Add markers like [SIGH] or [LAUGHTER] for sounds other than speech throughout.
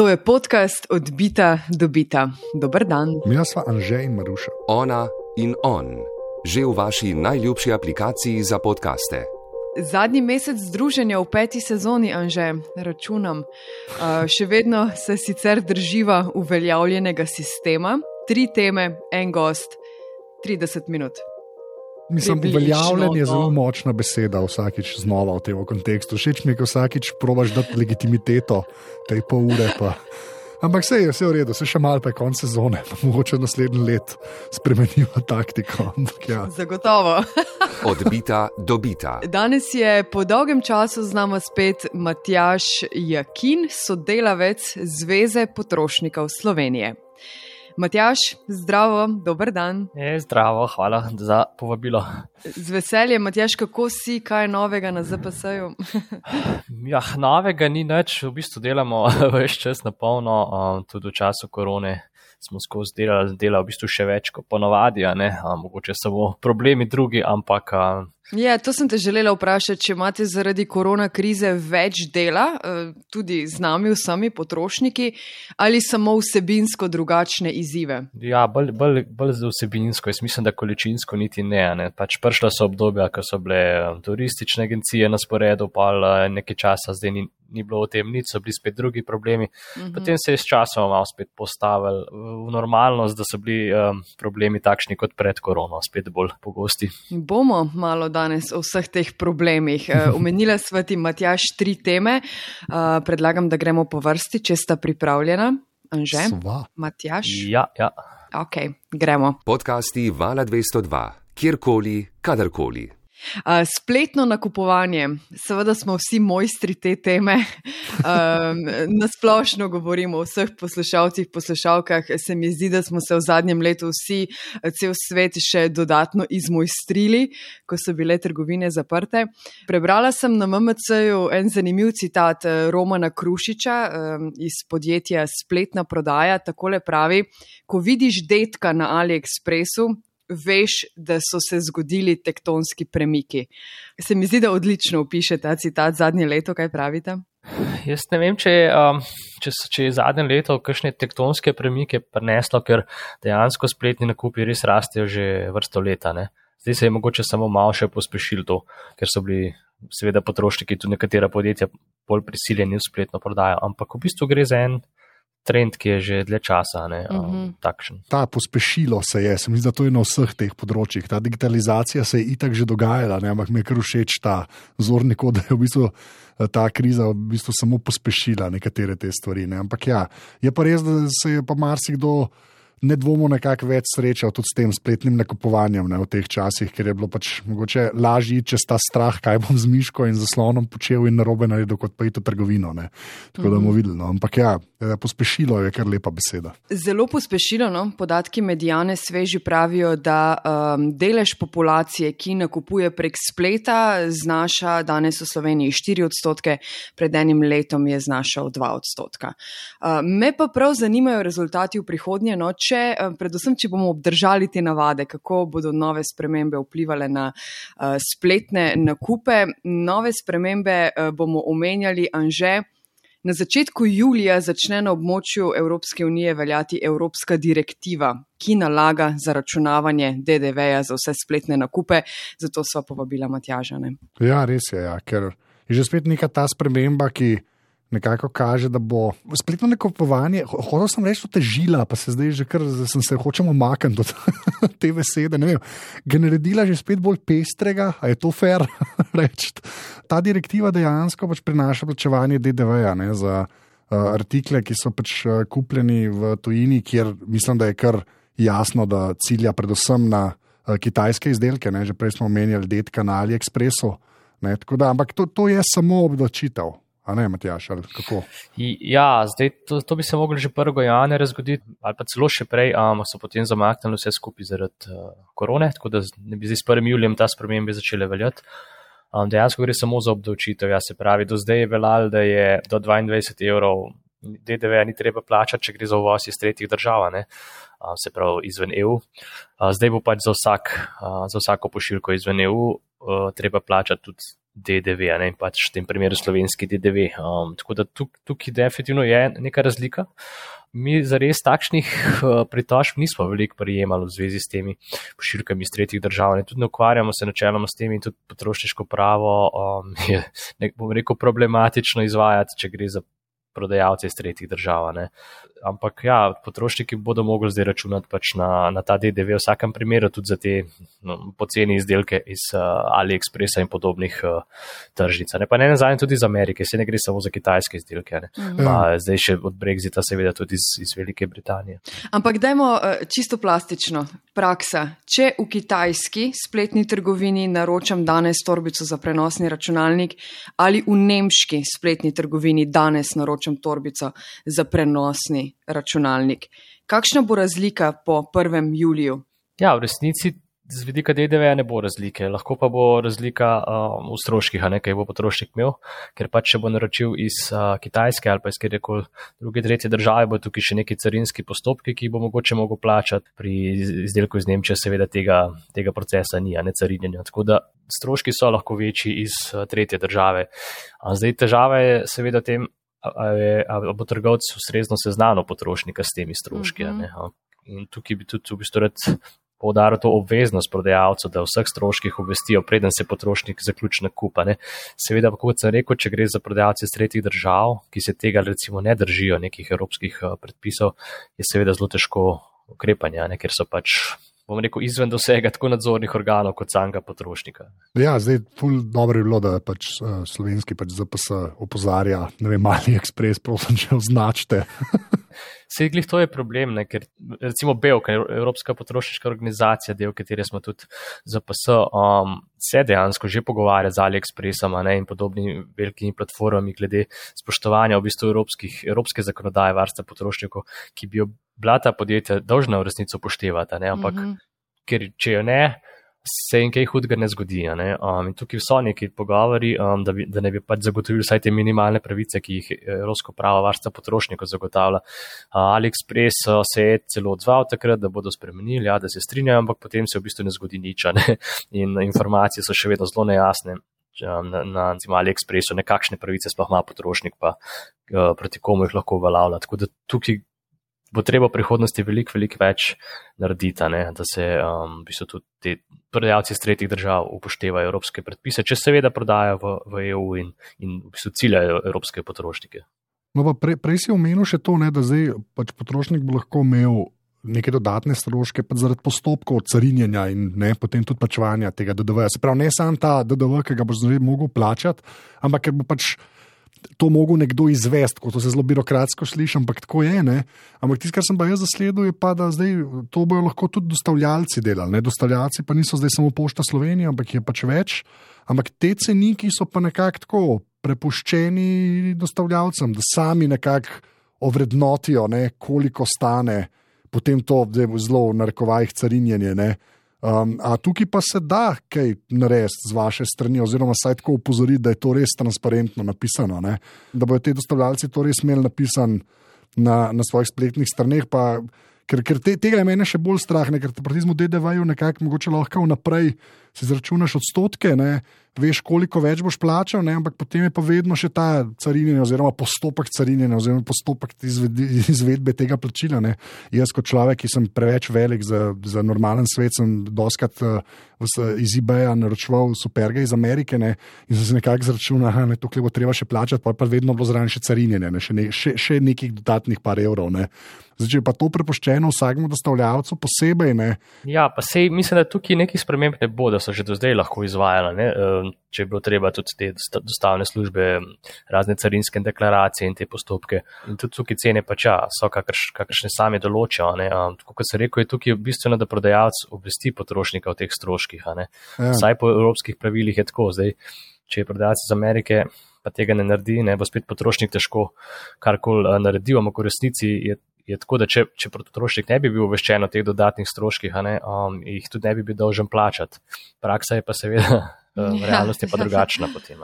To je podcast Odbita do bita. Dober dan. Mi smo Anže in Maruša. Ona in on, že v vaši najljubši aplikaciji za podkaste. Zadnji mesec združenja v peti sezoni, Anže, računam. Uh, še vedno se sicer drživa uveljavljenega sistema, tri teme, en gost, 30 minut. Mislim, uveljavljen je no. zelo močna beseda vsakič znova v tem kontekstu. Všeč mi je, ko vsakič probaš dati legitimiteto tej pol ure. Pa. Ampak vse je vse v redu, se še malo pa je konec sezone, pa mogoče naslednji let spremenijo taktiko. Ampak ja. Zagotovo. [LAUGHS] Odbita do bita. Danes je po dolgem času z nami spet Matjaš Jakin, sodelavec Zveze potrošnikov Slovenije. Matjaš, zdravo, dober dan. Je, zdravo, hvala za povabilo. Z veseljem, Matjaš, kako si, kaj novega na ZPS-ju? [LAUGHS] Ja, novega ni nič, v bistvu delamo [LAUGHS] več čas na polno, um, tudi v času korone smo skozi delali, dela v bistvu še več kot ponovadi, a ne, a, mogoče samo problemi drugi, ampak a, Ja, to sem te želela vprašati, če imate zaradi korona krize več dela, eh, tudi z nami, vsemi potrošniki, ali samo vsebinsko drugačne izzive. ja, bolj, bolj, bolj za vsebinsko, jaz mislim, da količinsko niti ne. ne. Pač prišla so obdobja, ko so bile um, turistične agencije na sporedu, pa a, nekaj časa zdaj ni, ni bilo o tem nič, so bili spet drugi problemi. Mhm. Potem se je s časom malo spet postavil v normalnost, da so bili um, problemi takšni kot pred korono, spet bolj pogosti. Bomo malo danes o vseh teh problemih. Eh, [LAUGHS] Omenila sva ti, Matjaš, tri teme. Eh, Predlagam, da gremo po vrsti, če sta pripravljena. Anže, Sva. Matjaš. Ja, ja. Ok, gremo. Podcasti Vala 202, kjerkoli, kadarkoli. Uh, spletno nakupovanje, seveda smo vsi mojstri te teme. [LAUGHS] Um, nasplošno govorimo o vseh poslušalcih, poslušalkah. Se mi zdi, da smo se v zadnjem letu vsi, cel svet, še dodatno izmojstrili, ko so bile trgovine zaprte. Prebrala sem na MMC-ju en zanimiv citat eh, Romana Krušiča um, iz podjetja Spletna prodaja. Takole pravi: Ko vidiš detka na AliExpressu, veš, da so se zgodili tektonski premiki. Se mi zdi, da odlično opiše ta citat zadnje leto, kaj pravite? Jaz ne vem, če, um, če, če je zadnje leto kakšne tektonske premike prineslo, ker dejansko spletni nakupi res rastejo že vrsto leta. Ne? Zdaj se je mogoče samo malo še pospešilo to, ker so bili seveda potrošniki, tudi nekatera podjetja, bolj prisiljeni v spletno prodajo. Ampak v bistvu gre za en trend, ki je že dlje časa ne, um, Mhm. takšen. Ta pospešilo se je, se mi zdi, da to je na vseh teh področjih. Ta digitalizacija se je itak že dogajala, ne? ampak mi je kar všeč ta zornik, [LAUGHS] da je v bistvu eh, ta kriza v bistvu samo pospešila nekatere te stvari. Ne? Ampak ja, je pa res, da se je pa marsikdo. Nedvomno nekako več srečal tudi s tem spletnim nakupovanjem ne, v teh časih, ker je bilo pač mogoče lažje iti čez ta strah, kaj bom z miško in zaslonom počel in narobe naredil, kot pa iti v trgovino. Ne. Tako da bomo videli. No. Ampak ja, eh, pospešilo je kar lepa beseda. Zelo pospešilo, no? podatki medijane sveži pravijo, da um, delež populacije, ki nakupuje prek spleta, znaša danes v Sloveniji 4 odstotke, pred enim letom je znašal 2 odstotka. Uh, me pa prav zanimajo rezultati v prihodnje, no? Če, uh, predvsem, če bomo obdržali te navade, kako bodo nove spremembe vplivali na uh, spletne nakupe. Nove spremembe uh, bomo omenjali, Anže. Na začetku julija začne na območju Evropske unije veljati Evropska direktiva, ki nalaga zaračunavanje DDV-ja za vse spletne nakupe, zato sva povabila Matjažane. Ja, res je, ja, ker je že spet neka ta sprememba, ki nekako kaže, da bo spletno nakupovanje, ho- hotel sem reči, težila, pa se zdaj že kar sem se hočem omakniti od [LAUGHS] te besede. vem, Ga naredila že spet bolj pestrega, a je to fair [LAUGHS] reči. Ta direktiva dejansko pač prinaša plačevanje DDV-ja za uh, artikle, ki so pač uh, kupljeni v tujini, kjer mislim, da je kar jasno, da cilja predvsem na uh, kitajske izdelke. Ne, že prej smo omenjali detka na AliExpressu. Ne, da, ampak to, to je samo obdočitev. A ne, Matjaš, ali kako? Ja, zdaj to, to bi se moglo že 1. januarja zgoditi, ali pa celo še prej, um, so potem zamaknili vse skupaj zaradi uh, korone, tako da ne bi zdaj s 1. julijem ta spremembe začele veljati. Um, dejansko gre samo za obdavčitev. Ja, se pravi, do zdaj je veljalo, da je do 22 evrov DDV ni treba plačati, če gre za uvoz iz tretjih držav, a, se pravi izven EU. A, Zdaj bo pač za, vsak, a, za vsako pošiljko izven EU a, treba plačati tudi DDV, ne, in pač v tem primeru slovenski DDV. Um, tako da tukaj, tukaj definitivno je neka razlika. Mi zares takšnih uh, pritožb nismo veliko prijemali v zvezi s temi pošiljkami iz tretjih držav. Ne. Tudi ne ukvarjamo se načeloma s temi in tudi potrošniško pravo um, je, ne bom rekel, problematično izvajati, če gre za prodajalce iz tretjih držav. Ne. Ampak ja, potrošniki bodo mogli zdaj računati pač na, na ta DDV v vsakem primeru, tudi za te no, poceni izdelke iz uh, AliExpressa in podobnih uh, tržnic. Ne. Pa ne nazaj tudi iz Amerike, se ne gre samo za kitajske izdelke. Mhm. Pa, zdaj še od Brexita, seveda tudi iz, iz Velike Britanije. Ampak dajmo uh, čisto plastično. Praksa. Če v kitajski spletni trgovini naročam danes torbico za prenosni računalnik ali v nemški spletni trgovini danes naročam torbico za prenosni računalnik. Kakšna bo razlika po 1. juliju? Ja, v resnici z vidika DDV ne bo razlike, lahko pa bo razlika um, v stroških, nekaj bo potrošnik imel, ker pač če bo naročil iz uh, Kitajske ali pa iz kjerkoli druge tretje države, bo tukaj še neki carinski postopki, ki bo mogoče mogel plačati. Pri izdelku iz Nemčije seveda tega, tega procesa ni, ne carinjenja. Tako da stroški so lahko večji iz uh, tretje države. A zdaj težava je seveda v tem, ali bo trgovec ustrezno seznanil potrošnika s temi stroški. Uh -huh. In tukaj bi tudi v bistvu rad poudaril to obveznost prodajalcev, da vseh stroških obvestijo, preden se potrošnik zaključi nakupa. Ne. Seveda, kot sem rekel, če gre za prodajalce iz tretjih držav, ki se tega recimo ne držijo nekih evropskih predpisov, je seveda zelo težko ukrepanje, ne, ker so pač bom rekel, izven dosega tako nadzornih organov kot samega potrošnika. Ja, zdaj je dobro, bilo, da pač uh, slovenski pač ZPS opozarja, ne vem, mali ekspres, prosim, če označite. [LAUGHS] Sedaj, to je problem, ne, ker recimo Belka, Evropska potrošniška organizacija, del katere smo tudi ZPS, um, se dejansko že pogovarja z AliExpressom ne, in podobnimi velikimi platformami glede spoštovanja v bistvu evropske zakonodaje varstva potrošnikov, ki bi jo bila ta podjetja dolžna v resnici upoštevati, ampak mm -hmm. ker če jo ne, se jim kaj hudega ne zgodi. Ne? Um, in tukaj so neki pogovori, um, da, bi, da ne bi pač zagotovili vsaj te minimalne pravice, ki jih Evropsko pravo varstva potrošnikov zagotavlja. Uh, AliExpress uh, se je celo odzval takrat, da bodo spremenili, ja, da se strinjajo, ampak potem se v bistvu ne zgodi nič. Ne? In informacije so še vedno zelo nejasne. Um, na, na AliExpressu, nekakšne pravice sploh ima potrošnik, pa uh, proti komu jih lahko uveljavlja. Tako da tukaj bo treba v prihodnosti veliko, veliko več narediti, ne? da se um, v bistvu tudi ti prodajalci iz tretjih držav upoštevajo evropske predpise, če seveda prodajajo v, v EU in, in v bistvu ciljajo evropske potrošnike. No, pa pre, prej si omenil še to, ne, da zdaj pač potrošnik bo lahko imel neke dodatne stroške zaradi postopkov carinjenja in ne, potem tudi plačevanja tega DDV. Se pravi, ne samo ta DDV, ki ga bo zdaj mogel plačati, ampak ker bo pač to mogel nekdo izvesti, kot se zelo birokratsko sliši, ampak tako je. Ne? Ampak tisto, kar sem pa jaz zasledil, je pa, da zdaj to bojo lahko tudi dostavljalci delali. Ne? Dostavljalci pa niso zdaj samo pošta Slovenija, ampak je pač več. Ampak te ceniki so pa nekako tako prepuščeni dostavljalcem, da sami nekako ovrednotijo, ne, koliko stane potem to, da je zelo narekovajih carinjenje. Ne? Um, a tukaj pa se da kaj narediti z vaše strani, oziroma saj tako upozoriti, da je to res transparentno napisano, ne? da bodo ti dostavljalci to res imeli napisano na, na svojih spletnih straneh. Pa, ker ker te, tega je meni še bolj strah, ne? ker te proti temu DDV-ju nekako mogoče lahko vnaprej si izračunaš odstotke, ne? veš, koliko več boš plačal, ne? ampak potem je pa vedno še ta carinjenje, oziroma postopek carinjenja, oziroma postopek izvedbe tega plačila. Ne? Jaz, kot človek, ki sem preveč velik za, za normalen svet, sem doskrat uh, iz eBaya naročval superge iz Amerike ne? in sem se nekako zračunal, da ne, tukaj bo treba še plačati, pa je pa vedno bilo zraven še carinjenje, ne? še, ne, še, še nekih dodatnih par evrov. Ne? Zdaj, če je pa to prepuščeno vsakemu dostavljavcu posebej. Ne? Ja, pa sej mislim, da tukaj nekih sprememb ne bo, da so že do zdaj lahko izvajala. Ne? Če je bilo treba tudi te dostavne službe, razne carinske deklaracije in te postopke. In tudi tukaj cene pač ja, so, kakrš, kakršne sami določajo. Tako kot se reko, je tukaj bistveno, da prodajalec obvesti potrošnika o teh stroških. Ja. Vsaj po evropskih pravilih je tako. Zdaj, če je prodajalec iz Amerike. Pa tega ne naredi, ne bo spet potrošnik težko karkoli narediti, ampak v resnici je je tako, da če, če potrošnik ne bi bil obveščen o teh dodatnih stroških, ne, um, jih tudi ne bi bil dolžen plačati. Praksa je pa seveda, [LAUGHS] um, ja. realnost je pa drugačna potem.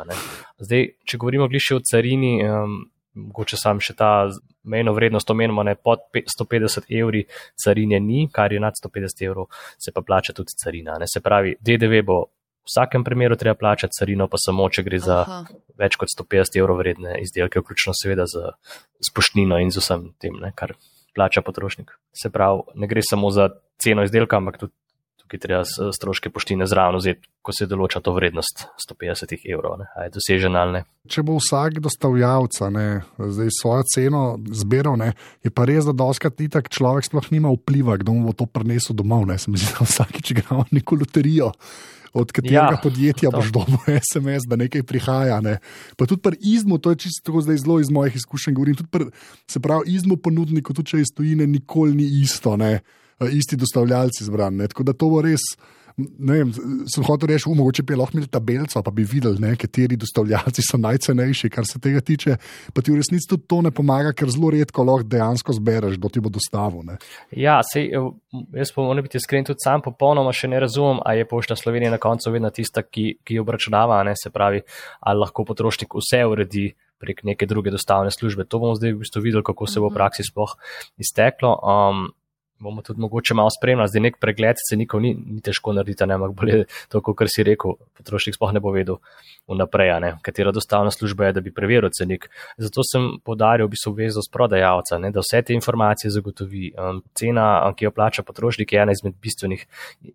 Zdaj, če govorimo gliše o carini, um, mogoče sam še ta mejno vrednost omenimo, ne pod 150 evri carine ni, kar je nad 150 evrov, se pa plača tudi carina. Ne. Se pravi, DDV bo V vsakem primeru treba plačati carino, pa samo, če gre za Aha. več kot 150 evrov vredne izdelke, vključno seveda z, z poštnino in z vsem tem, ne, kar plača potrošnik. Se pravi, ne gre samo za ceno izdelka, ampak tudi tukaj treba stroške poštine zraven vzeti, ko se določa to vrednost 150 evrov, ne, a je dosežena ali ne. Če bo vsak dostavljavec ne, zdaj svojo ceno zbiral, ne, je pa res, da doskrat ni tako človek sploh nima vpliva, kdo mu bo to prinesel domov. Ne. Se mi zdi, da vsakič igramo neko loterijo. Od katerega ja, Ja, podjetja to. boš dobil [LAUGHS] SMS, da nekaj prihaja. Ne. Pa tudi pri izmu, to je čisto zdaj zelo iz mojih izkušenj. Govorim, tudi pri, se pravi, izmu ponudniku, tudi če iz tujine, nikoli ni isto, ne. Eh, isti dostavljalci zbrani. Tako da to bo res. Vem, sem hotel reči, "U, mogoče bi lahko imeli tabelico, pa bi videli, ne, kateri dostavljalci so najcenejši, kar se tega tiče. Pa ti v resnici tudi to ne pomaga, ker zelo redko lahko dejansko zbereš, kdo ti bo dostavil. Ne. Ja, sej, eh, jaz pa moram biti iskren, tudi sam popolnoma še ne razumem, ali je Pošta Slovenije na koncu vedno tista, ki, ki obračunava, ne, se pravi, ali lahko potrošnik vse uredi prek neke druge dostavne službe. To bomo zdaj v bistvu videli, kako se bo v praksi sploh izteklo. Um, bomo tudi mogoče malo spremljali, zdaj nek pregled cenikov ni, ni težko narediti, ne, ampak bolje to, kot si rekel, potrošnik sploh ne bo vedel vnaprej, ne, katera dostavna služba je, da bi preveril cenik. Zato sem podaril v bistvu obveznost prodajalca, ne, da vse te informacije zagotovi. Um, cena, um, ki jo plača potrošnik, je ena izmed bistvenih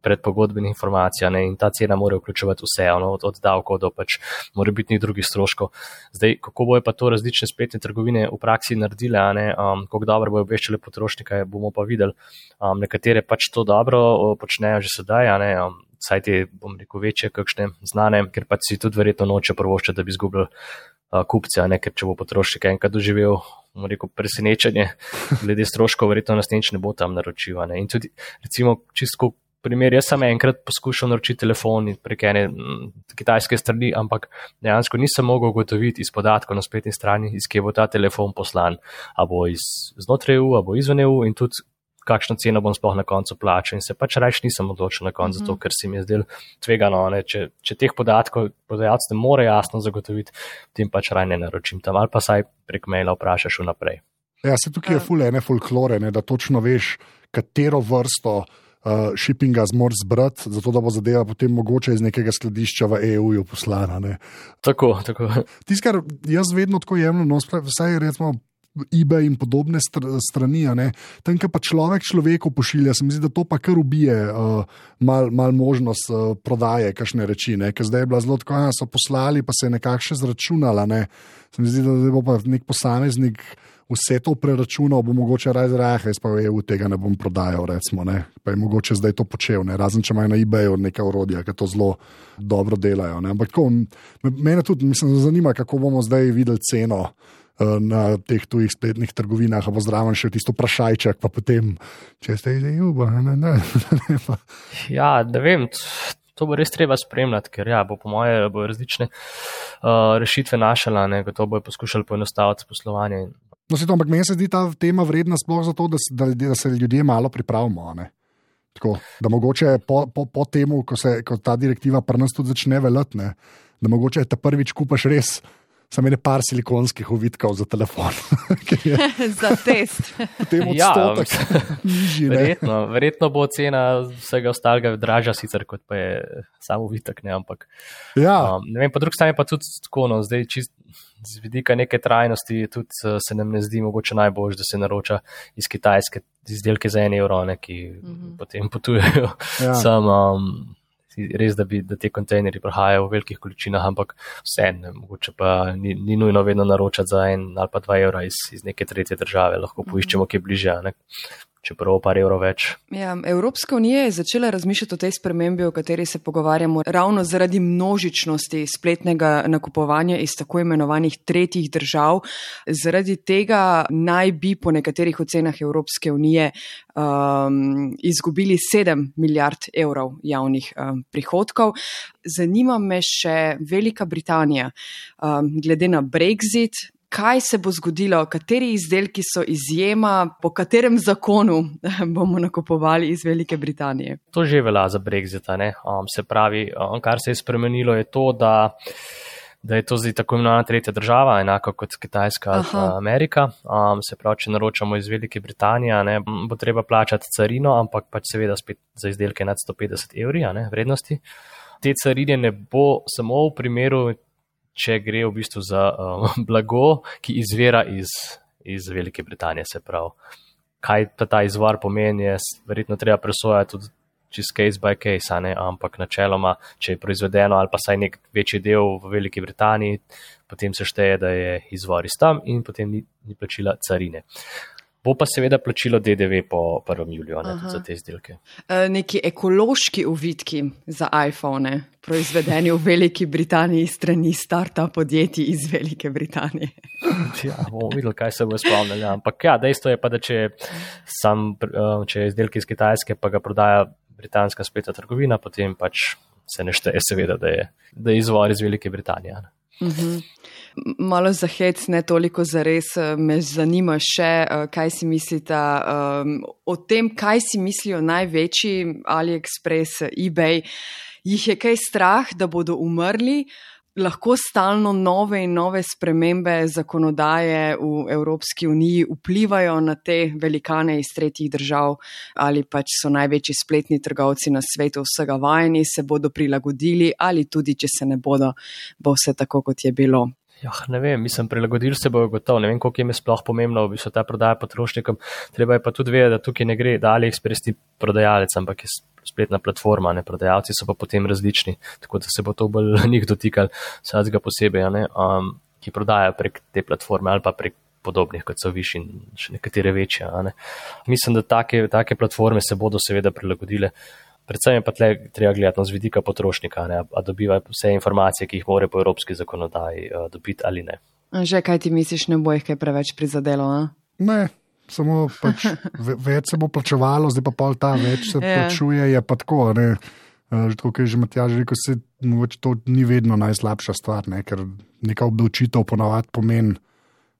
predpogodbenih informacij ne, in ta cena mora vključevati vse, ono, od, od davkov do pač morebitnih drugih stroškov. Zdaj, kako bojo pa to različne spletne trgovine v praksi naredile, ne, um, kako dobro bojo obveščale potrošnika, bomo pa videli. Um, nekatere pač to dobro počnejo že sedaj, a ne, um, saj te, bom rekel, večje, kakšne znane, ker pač si tudi verjetno noče prvošče, da bi izgubili uh, kupce, a ne, ker če bo potrošnik enkrat doživel, bom rekel, presenečenje [LAUGHS] glede stroškov, verjetno nas nič ne bo tam naročil. a Ne. In tudi, recimo, čisto primer, jaz sem enkrat poskušal naročiti telefon prek ene mm, kitajske strani, ampak dejansko nisem mogel ugotoviti iz podatkov na spletni strani, iz kje bo ta telefon poslan, a bo iz znotraj EU, a bo izven EU in tudi kakšno ceno bom sploh na koncu plačal. In se pač reč nisem odločil na koncu, zato ker se mi je zdelo tvegano. Ne? Če, če teh podatkov prodajalec ne more jasno zagotoviti, potem pač raj ne naročim tam ali pa saj prek maila vprašaš vnaprej. Ja, se tukaj je ful ene folklore, ne, da točno veš, katero vrsto. Uh, shippinga zmor zbrati, zato da bo zadeva potem mogoče iz nekega skladišča v EU poslana. Ne. Tako, tako. Tisto, kar jaz vedno tako jemljem, no, vsaj recimo eBay in podobne str strani, tam, kjer pa človek človeku pošilja, se mi zdi, da to pa kar ubije uh, mal, mal možnost uh, prodaje, kakšne reči. Ker zdaj je bila zelo tako, da so poslali, pa se je nekako še zračunala. Ne. Se mi zdi, da bo pa nek posameznik vse to preračunal, bo mogoče raje zraje, jaz pa v EU tega ne bom prodajal, recimo, ne. pa je mogoče zdaj to počel, ne. razen če imajo na eBayu neka urodja, ki to zelo dobro delajo. Ne. Ampak tako, mene tudi mislim, zanima, kako bomo zdaj videli ceno na teh tujih spletnih trgovinah, a bo zraven še tisto vprašajček, pa potem, če ste iz EU, pa ne, ne, ne, pa. Ja, ne vem, to bo res treba spremljati, ker ja, bo po moje bo različne uh, rešitve našala, ne, gotovo bojo poskušali poenostaviti poslovanje. No, se to, ampak meni se zdi ta tema vredna sploh zato, da, da, da se ljudje malo pripravimo. ne. Tako, da mogoče po, po, po tem, ko, se, ko ta direktiva pri nas tudi začne veljati, da mogoče te prvič kupaš res. Samo ne par silikonskih ovitkov za telefon, [LAUGHS] je [LAUGHS] Za test. potem Ja, odstotek [LAUGHS] nižji. ne. Verjetno, verjetno bo cena vsega ostalega dražja, sicer kot pa je samo vitek, ne, ampak Ja, um, ne vem, po drugi strani pa tudi tako, no, zdaj čist z vidika neke trajnosti tudi uh, se nam ne zdi mogoče najbolj, da se naroča iz Kitajske izdelke za en evro, ne, ki mm. -hmm. potem potujejo Ja. ja. sam. Um, Res, da, bi, da te kontejnerji prihajajo v velikih količinah, ampak vseeno, mogoče pa ni, ni nujno vedno naročati za en ali pa dva evra iz, iz neke tretje države, lahko poiščemo, ki je bliže, a ne? Čeprav par evrov več. Ja, Evropska unija je začela razmišljati o tej spremembi, o kateri se pogovarjamo, ravno zaradi množičnosti spletnega nakupovanja iz tako imenovanih tretjih držav. Zaradi tega naj bi po nekaterih ocenah Evropske unije um, izgubili 7 milijard evrov javnih um, prihodkov. Zanima me še Velika Britanija. Um, glede na Brexit, kaj se bo zgodilo, kateri izdelki so izjema, po katerem zakonu [LAUGHS] bomo nakupovali iz Velike Britanije. To že velja za Brexit. a ne. Um, se pravi, um, kar se je spremenilo, je to, da, da je to zdaj tako imenovana tretja država, enako kot Kitajska ali. Amerika. Um, se pravi, če naročamo iz Velike Britanije, ne, bo treba plačati carino, ampak pač seveda spet za izdelke nad 150 evri ne, vrednosti. te carine ne bo samo v primeru, če gre v bistvu za uh, [LAUGHS] blago, ki izvira iz, iz Velike Britanije. Se pravi, kaj ta, ta izvor pomeni, je verjetno treba presojati tudi čez case by case, ampak načeloma, če je proizvedeno ali pa saj nek večji del v Veliki Britaniji, potem se šteje, da je izvor iz tam in potem ni, ni plačila carine. Bo pa seveda plačilo DDV po 1. juliju za te izdelke. E, neki ekološki uvitki za iPhone, proizvedeni v Veliki Britaniji, strani starta podjetij iz Velike Britanije. [LAUGHS] ja, bomo videli, kaj se bo spomnili. Ampak ja, dejstvo je pa, da če, sam, e, če je izdelek iz Kitajske, pa ga prodaja britanska spletna trgovina, potem pač se ne šteje, seveda, da je, da je izvor iz Velike Britanije. Uh mhm. -huh. Malo za hec, ne toliko za res, eh, me zanima še, eh, kaj si mislite um, o tem, kaj si mislijo največji AliExpress, eBay. Jih je kaj strah, da bodo umrli? Lahko stalno nove in nove spremembe zakonodaje v Evropski uniji vplivajo na te velikane iz tretjih držav, ali pač so največji spletni trgovci na svetu vsega vajeni, se bodo prilagodili, ali tudi, če se ne bodo, bo vse tako, kot je bilo. Ja, ne vem, mislim, prilagodili se bojo gotovo. Ne vem, koliko jim je sploh pomembno, v bistvu ta prodaja potrošnikom. Treba je pa tudi vedeti, da tukaj ne gre, da AliExpress ni prodajalec, ampak je spletna platforma, ne prodajalci so pa potem različni, tako da se bo to bolj [LAUGHS] njih dotikal, vsakega posebej, ne, um, ki prodajajo prek te platforme ali pa prek podobnih, kot so višji in še nekatere večje. Ne. Mislim, da take, take platforme se bodo seveda prilagodile. Predvsem je pa tle treba gledati no, z vidika potrošnika, ne, a dobiva vse informacije, ki jih more po evropski zakonodaji uh, dobiti ali ne. Že kaj ti misliš, ne bo jih kaj preveč prizadelo? A? Ne, samo pač [LAUGHS] več se bo plačevalo, zdaj pa pol ta več se ja. plačuje, je pa tako. Ne. Že tako, kot je že Matjaž rekel, se mogoče to ni vedno najslabša stvar, ne, ker neka obdavčitev ponavadi pomeni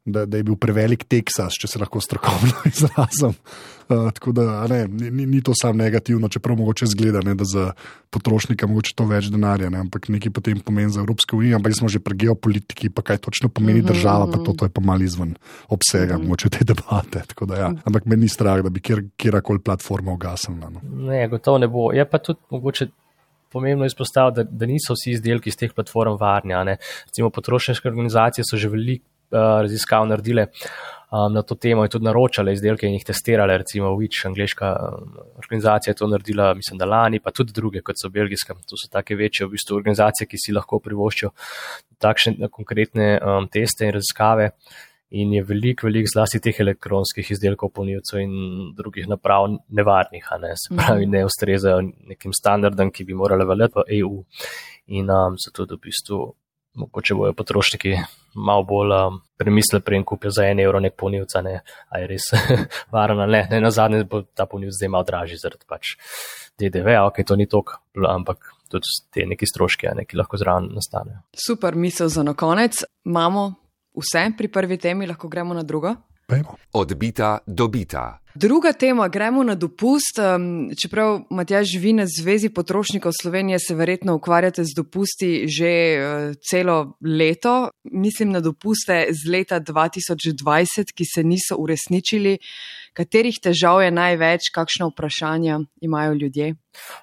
da, da je bil prevelik Teksas, če se lahko strokovno [LAUGHS] izrazim. Uh, tako da ne, ni, ni to samo negativno, čeprav mogoče zgleda, ne, da za potrošnika mogoče to več denarja, ne, ampak nekaj potem pomeni za Evropsko unijo, ampak smo že pri geopolitiki, pa kaj točno pomeni mhm, država, pa to, mhm. to je pa mal izven obsega mhm. mogoče te debate. Da, ja. Ampak me ni strah, da bi kjer, kjerkoli platforma ugasnila. No. Ne, gotovo ne bo. Je pa tudi mogoče. Pomembno je izpostaviti, da, da niso vsi izdelki iz teh platform varni. Recimo, potrošniške organizacije so že veliko raziskav naredile um, na to temo in tudi naročale izdelke in jih testirale, recimo Witch, angliška um, organizacija je to naredila, mislim, da lani, pa tudi druge, kot so belgijske. To so take večje v bistvu organizacije, ki si lahko privoščijo takšne konkretne um, teste in raziskave. In je veliko, veliko zlasti teh elektronskih izdelkov, polnilcev in drugih naprav nevarnih, ne? se pravi, ne ustrezajo nekim standardom, ki bi morali veljati v EU. In um, zato, da v bistvu mogoče bojo potrošniki malo bolj um, premislili, prej kupijo za en evro nek polnilca, ne, a je res [LAUGHS] varno, ne, ne, na zadnje bo ta polnilc zdaj malo dražji zaradi pač DDV, ok, to ni tok, ampak tudi te neki stroški, ne, ki lahko zraven nastanejo. Super misel za na konec. Imamo vse pri prvi temi, lahko gremo na drugo. Pejmo. Odbita, dobita. Druga tema, gremo na dopust. Čeprav Matjaž živi na Zvezi potrošnikov Slovenije, se verjetno ukvarjate z dopusti že eh, celo leto. Mislim na dopuste z leta 2020, ki se niso uresničili. Katerih težav je največ, kakšno vprašanje imajo ljudje?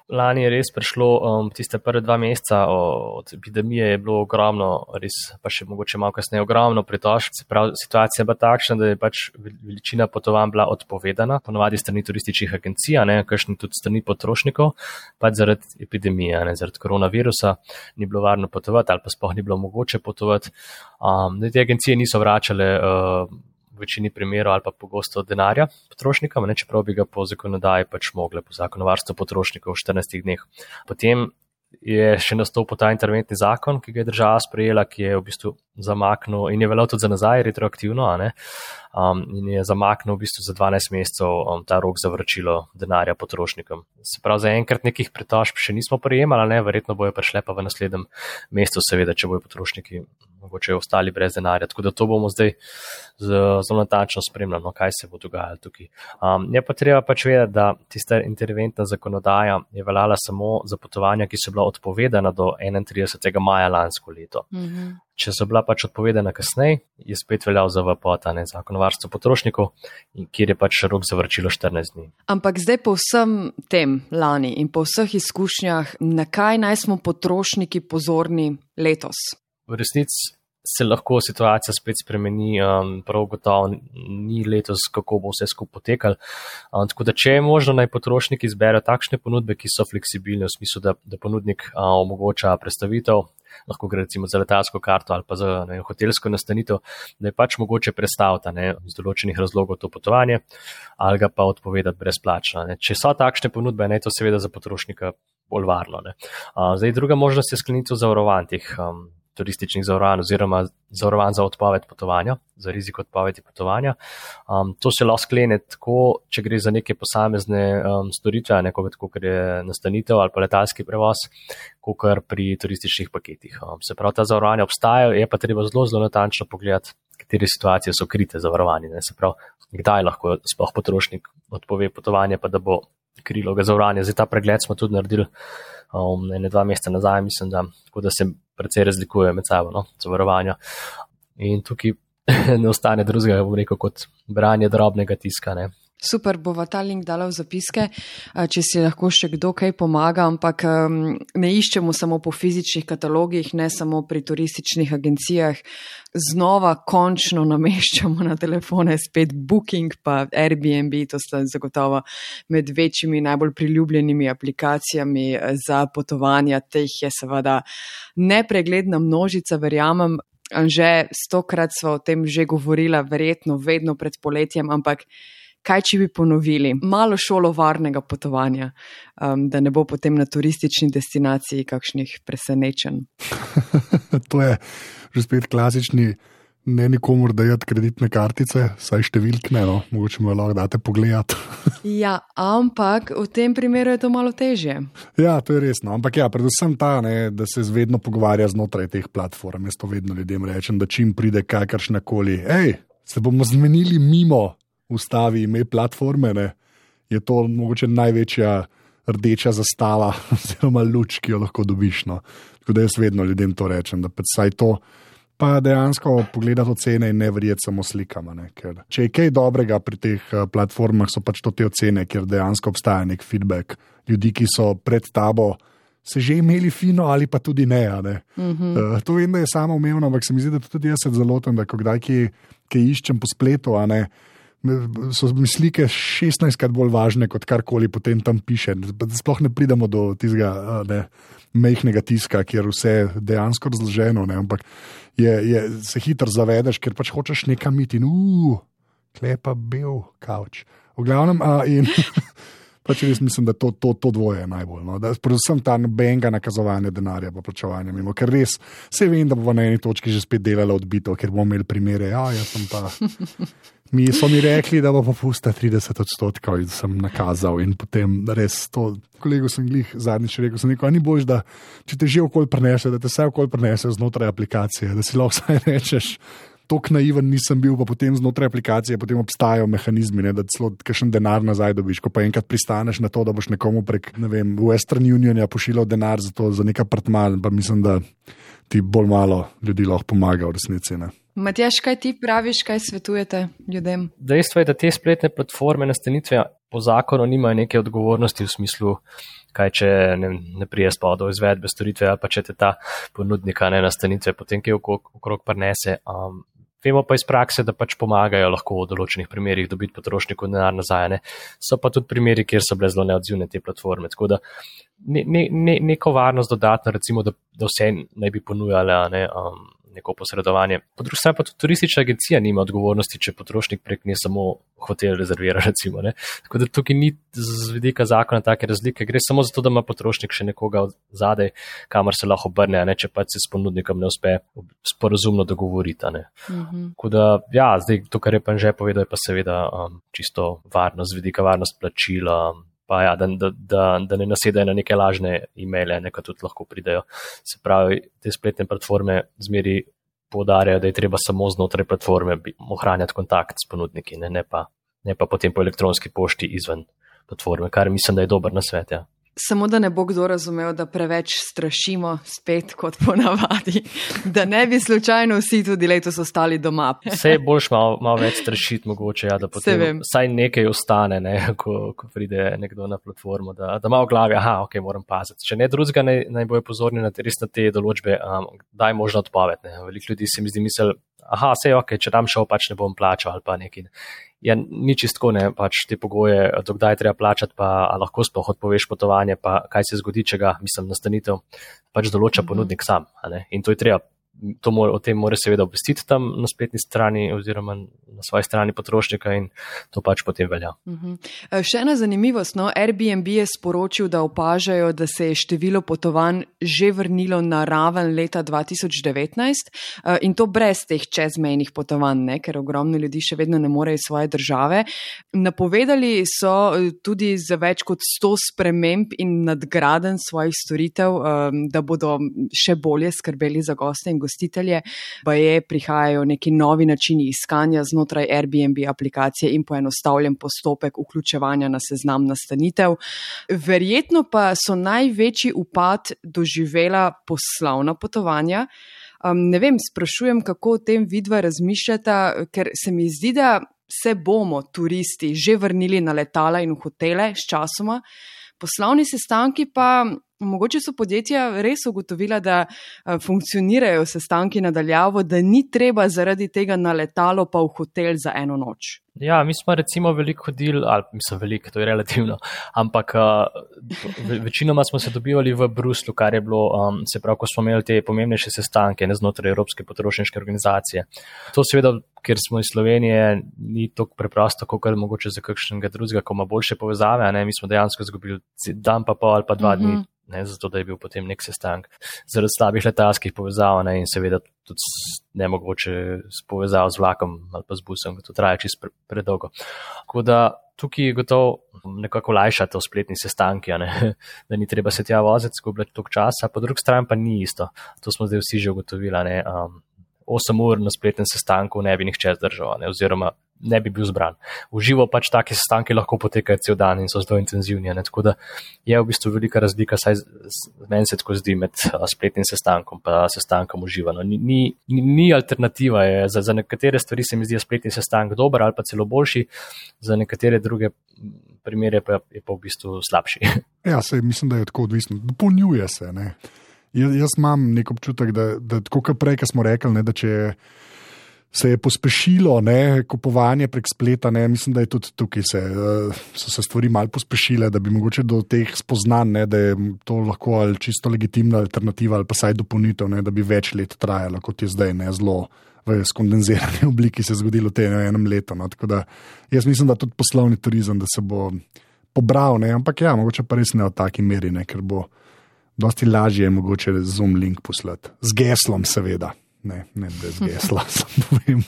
Lani je res prišlo, um, tiste prve dva meseca od epidemije je bilo ogromno, res pa še mogoče malo kasneje ogromno pritožb. Se pravi, situacija je bila takšna, da je pač veličina potovanj bila odpovedana, ponovadi strani turističnih agencij, ne, kakšni tudi strani potrošnikov, pač zaradi epidemije, ne, zaradi koronavirusa ni bilo varno potovati ali pa spoh ni bilo mogoče potovati. Um, te agencije niso vračale. Uh, večini primerov ali pa pogosto denarja potrošnikom, ne čeprav bi ga po zakonodaji pač mogle, po zakonu varstva potrošnikov v 14 dneh. Potem je še nastopil ta interventni zakon, ki ga je država sprejela, ki je v bistvu zamaknil in je veljal tudi za nazaj, retroaktivno, um, in je zamaknil v bistvu za 12 mesecev um, ta rok za vračilo denarja potrošnikom. Se pravi, zaenkrat nekih pritožb še nismo prejemali, ne? verjetno bojo prišle pa v naslednjem mesecu, seveda, če bojo potrošniki mogoče ostali brez denarja. Tako da to bomo zdaj zelo natančno spremljali, no, kaj se bo dogajalo tukaj. Um, je pa treba pač vedeti, da tista interventna zakonodaja je veljala samo za potovanja, ki so bila odpovedana do 31. maja lansko leto. Mm -hmm. Če so bila pač odpovedana kasneje, je spet veljal za VPOTA, ne zakon o varstvu potrošnikov, kjer je pač rok za vrčilo 14 dni. Ampak zdaj po vsem tem lani in po vseh izkušnjah, na kaj naj smo potrošniki pozorni letos? V resnici se lahko situacija spet spremeni, um, prav gotovo ni letos, kako bo vse skupaj potekalo. Um, tako da, če je možno, naj potrošniki izberejo takšne ponudbe, ki so fleksibilne, v smislu, da, da ponudnik um, omogoča predstavitev. Lahko gre recimo za letalsko karto ali pa za ne, hotelsko nastanitev, da je pač mogoče predstaviti ne, iz določenih razlogov to potovanje ali ga pa odpovedati brezplačno. Ne. Če so takšne ponudbe, je to seveda za potrošnika bolj varno. Uh, zdaj, druga možnost je sklenitev zavarovanj teh um, turističnih zavarovanj oziroma zavarovanj za odpoved potovanja, za rizik odpovedi potovanja. Um, to se lahko sklene tako, če gre za neke posamezne um, storitve, ne kot je nastanitev ali pa letalski prevoz, kot pri turističnih paketih. Um, se pravi, ta zavarovanja obstajajo, je pa treba zelo, zelo natančno pogledati, katere situacije so krite zavarovanje. Se pravi, kdaj lahko sploh potrošnik odpove potovanje, pa da bo krilo ga zavarovanje. Zdaj ta pregled smo tudi naredili um, ne dva meseca nazaj, mislim, da, da se precej razlikujejo med sabo, no, zavarovanja. In tukaj [LAUGHS] ne ostane drugega, bom rekel, kot branje drobnega tiska. Ne. Super, bova ta link dala v zapiske, če si lahko še kdo kaj pomaga, ampak ne iščemo samo po fizičnih katalogih, ne samo pri turističnih agencijah. Znova končno nameščamo na telefone spet Booking pa Airbnb, to sta zagotovo med večjimi najbolj priljubljenimi aplikacijami za potovanja. Teh je seveda nepregledna množica, verjamem. Že stokrat smo o tem že govorila, verjetno vedno pred poletjem, ampak kaj če bi ponovili malo šolo varnega potovanja, um, da ne bo potem na turistični destinaciji kakšnih presenečenj. [LAUGHS] to je že spet klasični. Ne nikomor dajati kreditne kartice, saj številke ne, no, mogoče mu lahko date pogledati. [LAUGHS] ja, ampak v tem primeru je to malo težje. Ja, to je resno. Ampak ja, predvsem ta, ne, da se vedno pogovarja znotraj teh platform. Jaz to vedno ljudem rečem, da čim pride kakršna koli, hej, se bomo zmenili mimo ustavi ime platforme, ne, je to mogoče največja rdeča zastava, [LAUGHS] oziroma luč, ki jo lahko dobiš. No. Tako da jaz vedno ljudem to rečem, da saj to. Pa dejansko pogledati ocene in ne verjeti samo slikama. Ker, če je kaj dobrega pri teh uh, platformah, so pač to te ocene, ker dejansko obstaja nek feedback ljudi, ki so pred tabo se že imeli fino ali pa tudi ne. ne. Mm -hmm. uh, to vem, da je samo umevno, ampak se mi zdi, da tudi jaz se zelo tem, da ko kdaj ki iščem po spletu, a ne so mi slike 16 krat bolj važne kot karkoli potem tam piše. Sploh ne pridemo do tistega ne, mehkega tiska, kjer vse je dejansko razloženo, ne, ampak je, je, se hitro zavedeš, ker pač hočeš nekam iti in uf, klepa bil kavč. V glavnem, a, in [LAUGHS] pač res mislim, da to, to, to dvoje je najbolj. No, da, predvsem ta benga nakazovanja denarja, pa plačevanje mimo, ker res se vem, da bo na eni točki že spet delalo odbito, ker bomo imeli primere. Ja, jaz sem pa. [LAUGHS] Mi so mi rekli, da bo popusta 30 odstotkov in sem nakazal. In potem res to, kolego sem jih zadnjič rekel, sem rekel, ni bož, da če te že okol prenese, da te vse okol prenese znotraj aplikacije, da si lahko vsaj rečeš. Tok naiven nisem bil, pa potem znotraj aplikacije potem obstajajo mehanizmi, ne, da celo kakšen denar nazaj dobiš. Ko pa enkrat pristaneš na to, da boš nekomu prek ne vem, Western Unionja pošiljal denar za, to, za nek apartman, pa mislim, da ti bolj malo ljudi lahko pomaga v resnici. Ne. Matjaš, kaj ti praviš, kaj svetujete ljudem? Dejstvo je, da te spletne platforme nastanitve po zakonu nimajo neke odgovornosti v smislu, kaj če ne, ne prije spa do izvedbe storitve ali pa če te ta ponudnika ne nastanitve potem kaj okrog, okrog prenese. Um, vemo pa iz prakse, da pač pomagajo lahko v določenih primerjih dobiti potrošniku denar nazaj. Ne. So pa tudi primeri, kjer so bile zelo neodzivne te platforme. Tako da ne, ne, ne, neko varnost dodatno, recimo, da, da vse naj bi ponujale. Ne, um, neko posredovanje. Po drugi strani pa tudi turistična agencija nima odgovornosti, če potrošnik prek nje samo hotel rezervira. [LAUGHS] Recimo, Tako da tukaj ni z vidika zakona take razlike, gre samo za to, da ima potrošnik še nekoga zadaj, kamor se lahko obrne, ne? če pa se s ponudnikom ne uspe sporozumno dogovoriti. Mhm. Tako da, ja, zdaj to, kar je pa že povedal, je pa seveda um, čisto varnost, z vidika varnost plačila. Pa ja, da, da, da, da ne nasedajo na neke lažne e-maile, nekaj tudi lahko pridejo. Se pravi, te spletne platforme zmeri poudarjajo, da je treba samo znotraj platforme ohranjati kontakt s ponudniki, ne, ne, pa, ne pa potem po elektronski pošti izven platforme, kar mislim, da je dober na svet. Ja. Samo da ne bo kdo razumel, da preveč strašimo, spet kot ponavadi, da ne bi slučajno vsi tudi letos ostali doma. Vse je boljš malo, malo več strašiti, mogoče, ja, da potem vsaj nekaj ostane, ne, ko, ko pride nekdo na platformo, da, da ima v glavi, aha, ok, moram paziti. Če ne drugega, naj, naj bojo pozorni na te, res na te določbe, um, da je možno odpoved. Veliko ljudi si mi zdi misel, aha, vse je ok, če tam šel, pač ne bom plačal ali pa nekaj je ni čistko, ne pač te pogoje, dokdaj treba plačati, pa lahko sploh odpoveš potovanje, pa kaj se zgodi, če ga, mislim, nastanitev pač določa ponudnik sam. In to je treba to mora, o tem mora seveda obvestiti tam na spletni strani oziroma na svoji strani potrošnika in to pač potem velja. Uh -huh. Še ena zanimivost. No? Airbnb je sporočil, da opažajo, da se je število potovanj že vrnilo na raven leta 2019 e, in to brez teh čezmejnih potovanj, ne? ker ogromno ljudi še vedno ne morejo iz svoje države. Napovedali so e, tudi za več kot 100 sprememb in nadgraden svojih storitev, e, da bodo še bolje skrbeli za goste in goste gostitelje, pa je prihajajo neki novi načini iskanja znotraj Airbnb aplikacije in poenostavljen postopek vključevanja na seznam nastanitev. Verjetno pa so največji upad doživela poslovna potovanja. Um, ne vem, sprašujem, kako o tem vidva razmišljata, ker se mi zdi, da se bomo turisti že vrnili na letala in v hotele s časoma. Poslovni sestanki pa Mogoče so podjetja res ugotovila, da eh, funkcionirajo sestanki nadaljavo, da ni treba zaradi tega na letalo pa v hotel za eno noč. Ja, mi smo recimo veliko hodili, ali mislim veliko, to je relativno, ampak uh, večinoma smo se dobivali v Bruslu, kar je bilo, um, se pravi, ko smo imeli te pomembnejše sestanke ne znotraj Evropske potrošniške organizacije. To seveda, ker smo iz Slovenije, ni tako preprosto, kot je mogoče za kakšnega drugega, ko ima boljše povezave, ne? mi smo dejansko izgubili dan pa pol ali pa dva uh -huh. dni. Ne, zato da je bil potem nek sestanek zaradi slabih letalskih povezav ne, in seveda tudi ne mogoče povezav z vlakom ali pa z busom, to traja čist pre, predolgo. Tako da tukaj gotovo nekako lajša to spletni sestanki, [LAUGHS] da ni treba se tja voziti, skubljati toliko časa, po drugi strani pa ni isto. To smo zdaj vsi že ugotovili. Ne, um, 8 ur na spletnem sestanku ne bi nihče zdržal, ne, oziroma ne bi bil zbran. V živo pač take sestanke lahko potekajo cel dan in so zelo intenzivni. Ne? Tako da je v bistvu velika razlika, saj meni se tako zdi med spletnim sestankom in sestankom v živo. No, ni, ni, ni alternativa, za, za nekatere stvari se mi zdi spletni sestanek dober ali pa celo boljši, za nekatere druge primere pa je pa v bistvu slabši. [LAUGHS] Ja, se, mislim, da je tako odvisno. Dopolnjuje se. Ne? Jaz, jaz imam nek občutek, da, da tako kot prej, ki smo rekli, ne, da če je se je pospešilo ne, kupovanje prek spleta. Ne, mislim, da je tudi tukaj se, uh, so se stvari malo pospešile, da bi mogoče do teh spoznanj, ne, da je to lahko ali čisto legitimna alternativa ali pa saj dopolnitev, ne, da bi več let trajalo, kot je zdaj, ne zelo. V skondenzirani [LAUGHS] obliki se je zgodilo v tem enem letu. No. Da, jaz mislim, da tudi poslovni turizem se bo pobral, ne. ampak ja, mogoče pa res ne v taki meri, ne, ker bo dosti lažje mogoče zoom link poslati. Z geslom, seveda. Ne, ne brez gesla, [LAUGHS] samo povem.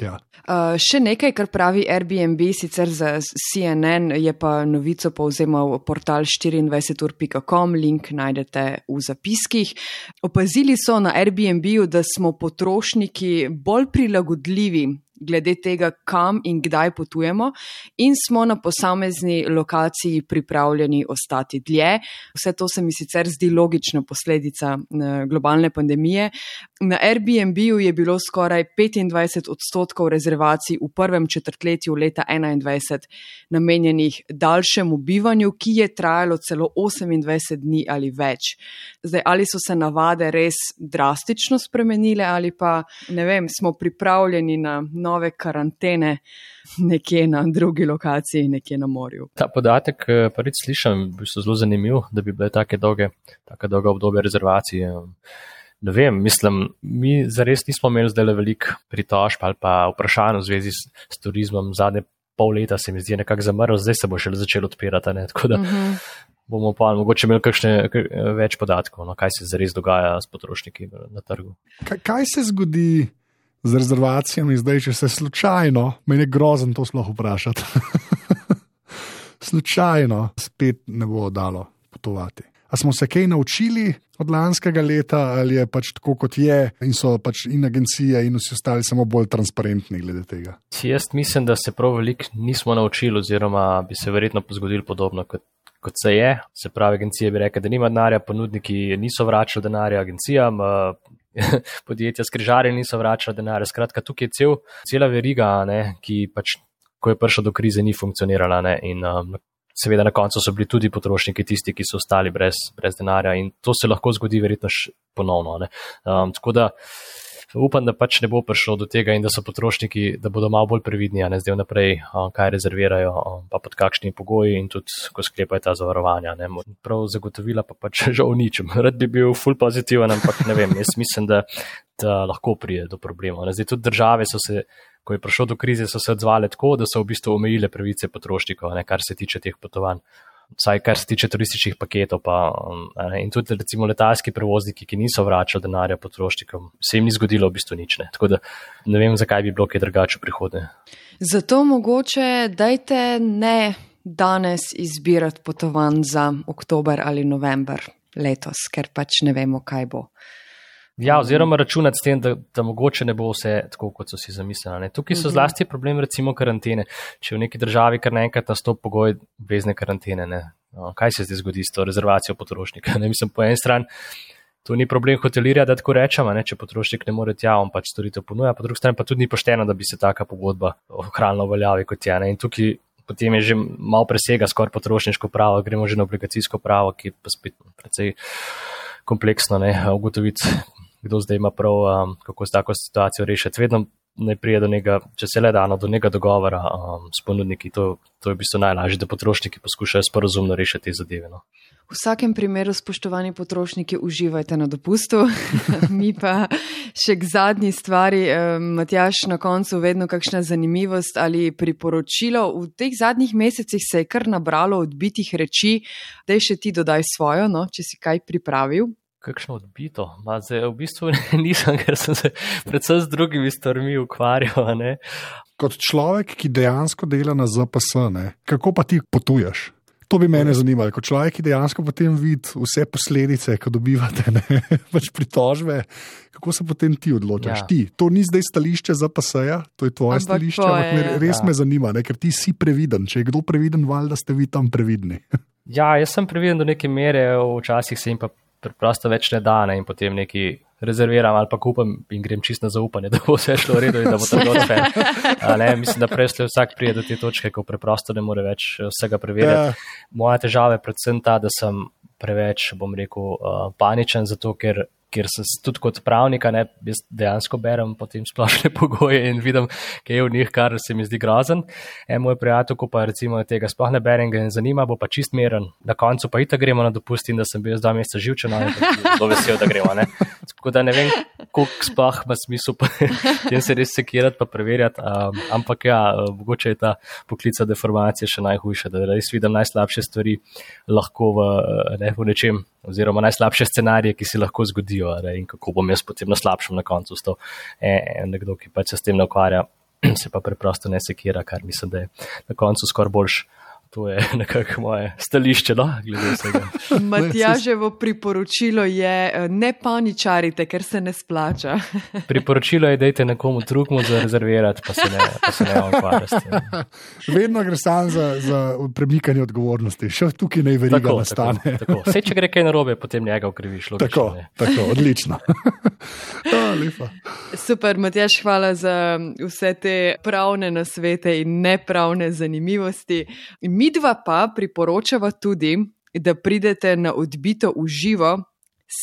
Ja. Uh, še nekaj, kar pravi Airbnb, sicer za CNN, je pa novico povzemal portal 24.com, link najdete v zapiskih. Opazili so na Airbnb, da smo potrošniki bolj prilagodljivi glede tega, kam in kdaj potujemo, in smo na posamezni lokaciji pripravljeni ostati dlje. Vse to se mi sicer zdi logična posledica eh, globalne pandemije. Na Airbnb-u je bilo skoraj 25 odstotkov rezervacij v prvem četrtletju leta 2021 namenjenih daljšemu bivanju, ki je trajalo celo 28 dni ali več. Zdaj, ali so se navade res drastično spremenile, ali pa ne vem, smo pripravljeni na nove karantene nekje na drugi lokaciji, nekje na morju. Ta podatek, eh, res slišim, bi se zelo zanimiv, da bi bile take dolge, take dolge obdobje rezervacije. Ne vem, mislim, mi zares nismo imeli zdaj veliko pritožb ali pa vprašanj v zvezi s, s turizmom. Zadnje pol leta se mi zdi nekako zamrl, zdaj se bo šele začelo odpirati. Ne? Tako da uh mhm. -huh. bomo pa mogoče imeli kakšne več podatkov, no, kaj se zares dogaja s potrošniki na trgu. Kaj, kaj se zgodi? Z rezervacijami, zdaj, če se slučajno, meni je grozen to sploh vprašati. [LAUGHS] slučajno spet ne bo dalo potovati. A smo se kaj naučili od lanskega leta, ali je pač tako, kot je, in so pač in agencije, in vsi ostali samo bolj transparentni glede tega? Jaz mislim, da se prav veliko nismo naučili, oziroma bi se verjetno zgodilo podobno kot, kot se je. Se pravi, agencije bi rekli, da nima denarja, ponudniki niso vračali denarja agencijam. [LAUGHS] Podjetja skrižarje niso vračali denarja. Skratka, tukaj je cel, cela veriga, ne, ki pač, ko je prišlo do krize, ni funkcionirala. Ne, in um, seveda na koncu so bili tudi potrošniki tisti, ki so ostali brez, brez denarja in to se lahko zgodi verjetno še ponovno. Um, tako da upam, da pač ne bo prišlo do tega in da so potrošniki, da bodo malo bolj previdni, a ne zdaj naprej, um, kaj rezervirajo, pa pod kakšnimi pogoji in tudi, ko sklepajo ta zavarovanja. Ne. Prav zagotovila pa pač [LAUGHS] žal ničem. Rad bi bil full pozitiven, ampak ne vem, jaz mislim, da, da lahko prije do problemov. Zdaj tudi države so se ko je prišlo do krize, so se odzvale tako, da so v bistvu omejile pravice potrošnikov, ne, kar se tiče teh potovanj. Vsaj kar se tiče turističnih paketov, pa, ne, in tudi recimo letalski prevozniki, ki niso vračali denarja potrošnikom, se jim ni zgodilo v bistvu nič. Ne. Tako da ne vem, zakaj bi bilo kaj drugače v prihodnje. Zato mogoče dajte ne danes izbirati potovanj za oktober ali november letos, ker pač ne vemo, kaj bo. Ja, oziroma računati s tem, da, da mogoče ne bo vse tako, kot so si zamislili. Ne. Tukaj so mhm. zlasti problem, recimo, karantene. Če v neki državi kar naenkrat nastopi pogoj obvezne karantene, ne. No, kaj se zdaj zgodi s to rezervacijo potrošnika? [LAUGHS] Ne. Mislim, po eni strani. To ni problem hotelirja, da tako rečemo, ne, če potrošnik ne more tja, on pač storitev ponuja, po drugi strani pa tudi ni pošteno, da bi se taka pogodba ohranila v veljavi kot je. Ne. In tukaj potem je že malo presega skoraj potrošniško pravo, gremo že na obligacijsko pravo, ki pa spet precej kompleksno ne, ugotoviti, kdo zdaj ima prav, um, kako se tako situacijo rešiti. Vedno ne prije do njega, če se le dano, do njega dogovora um, s ponudniki. To, to je v bistvu najlažje, da potrošniki poskušajo sporozumno rešiti te zadeve. No. V vsakem primeru, spoštovani potrošniki, uživajte na dopustu. [LAUGHS] Mi pa še k zadnji stvari, Matjaš, na koncu vedno kakšna zanimivost ali priporočilo. V teh zadnjih mesecih se je kar nabralo odbitih reči, da je še ti dodaj svojo, no, če si kaj pripravil kakšno odbito. Ma, zdaj, v bistvu [LAUGHS] nisem, ker sem se predvsem z drugimi stvarmi ukvarjal. Ne. Kot človek, ki dejansko dela na ZPS, ne, kako pa ti potuješ? To bi mene zanimalo, kot človek, ki dejansko potem vidi vse posledice, ko dobivate ne, [LAUGHS] pač pritožbe. Kako se potem ti odločaš? Ja. Ti. To ni zdaj stališče za PSA, to je tvoje ampak stališče, ampak me, res ja. me zanima, ne, ker ti si previden. Če je kdo previden, valjda ste vi tam previdni. [LAUGHS] Ja, jaz sem previden do neke mere, včasih se jim pa preprosto več ne da ne in potem neki rezerviram ali pa kupam in grem čist na zaupanje, [LAUGHS] da bo vse šlo v redu in da bo to dobro. Mislim, da prej vsak pride do te točke, ko preprosto ne more več eh, vsega preverjati. Ja. Moja težava je predvsem ta, da sem preveč, bom rekel, uh, paničen, zato ker ker sem tudi kot pravnik, ne dejansko berem potem splošne [LAUGHS] pogoje in vidim, kaj je v njih, kar se mi zdi grozen. En moj prijatelj, ko pa recimo tega sploh ne berem, ga ne zanima, bo pa čist meren. Na koncu pa itak gremo na dopust in da sem bil dva meseca živčen in zelo [LAUGHS] vesel, da gremo. Ne? Tako da ne vem, koliko sploh ima smisel tem [LAUGHS] se res sekirati pa preverjati. Um, ampak ja, mogoče je ta poklica deformacije še najhujša, da res vidim najslabše stvari lahko v, ne, v nečem oziroma najslabše scenarije, ki se lahko zgodijo, ne, in kako bom jaz potem na slabšem na koncu stal. E, nekdo, ki pač se s tem ne ukvarja, [CLEARS THROAT] se pa preprosto ne sekira, kar mislim, da je na koncu skoraj boljši. To je [LAUGHS] nekako moje stališče, no, glede vsega. [LAUGHS] Matjaževo priporočilo je: eh, ne paničarite, ker se ne splača. [LAUGHS] Priporočilo je, da je nekomu drugemu za rezervirati, pa se ne, pa se ne ukvarjate. Vedno gre sam za, za premikanje odgovornosti, še tukaj ne veri, da nastane. Tako, tako. Vse, če gre kaj narobe, potem njega ukriviš. Logično, tako, tako, odlično. oh, Super, Matjaž, hvala za vse te pravne nasvete in nepravne zanimivosti. In Mi dva pa priporočava tudi, da pridete na odbito v živo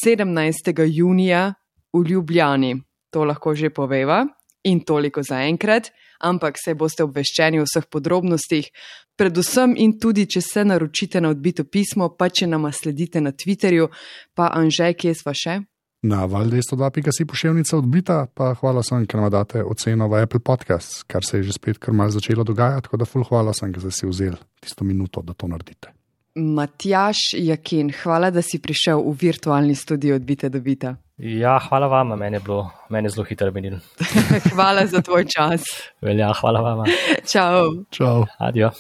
17. junija v Ljubljani. To lahko že poveva in toliko za enkrat, ampak se boste obveščeni o vseh podrobnostih, predvsem in tudi, če se naročite na odbito pismo, pa če nama sledite na Twitterju, pa Anže, kje sva še? Na val202.si pošiljnica odbita, pa hvala sem, ker nam date oceno v Apple Podcast, kar se je že spet kar malce začelo dogajati, tako da ful hvala sem, ker ste si vzeli tisto minuto, da to naredite. Matjaš Jakin, hvala, da si prišel v virtualni studio odbite dobita. Ja, hvala vam, meni je bilo, meni je zelo hitro menil. [LAUGHS] hvala za tvoj čas. Velja, hvala vam. Čau. Čau. Adijo.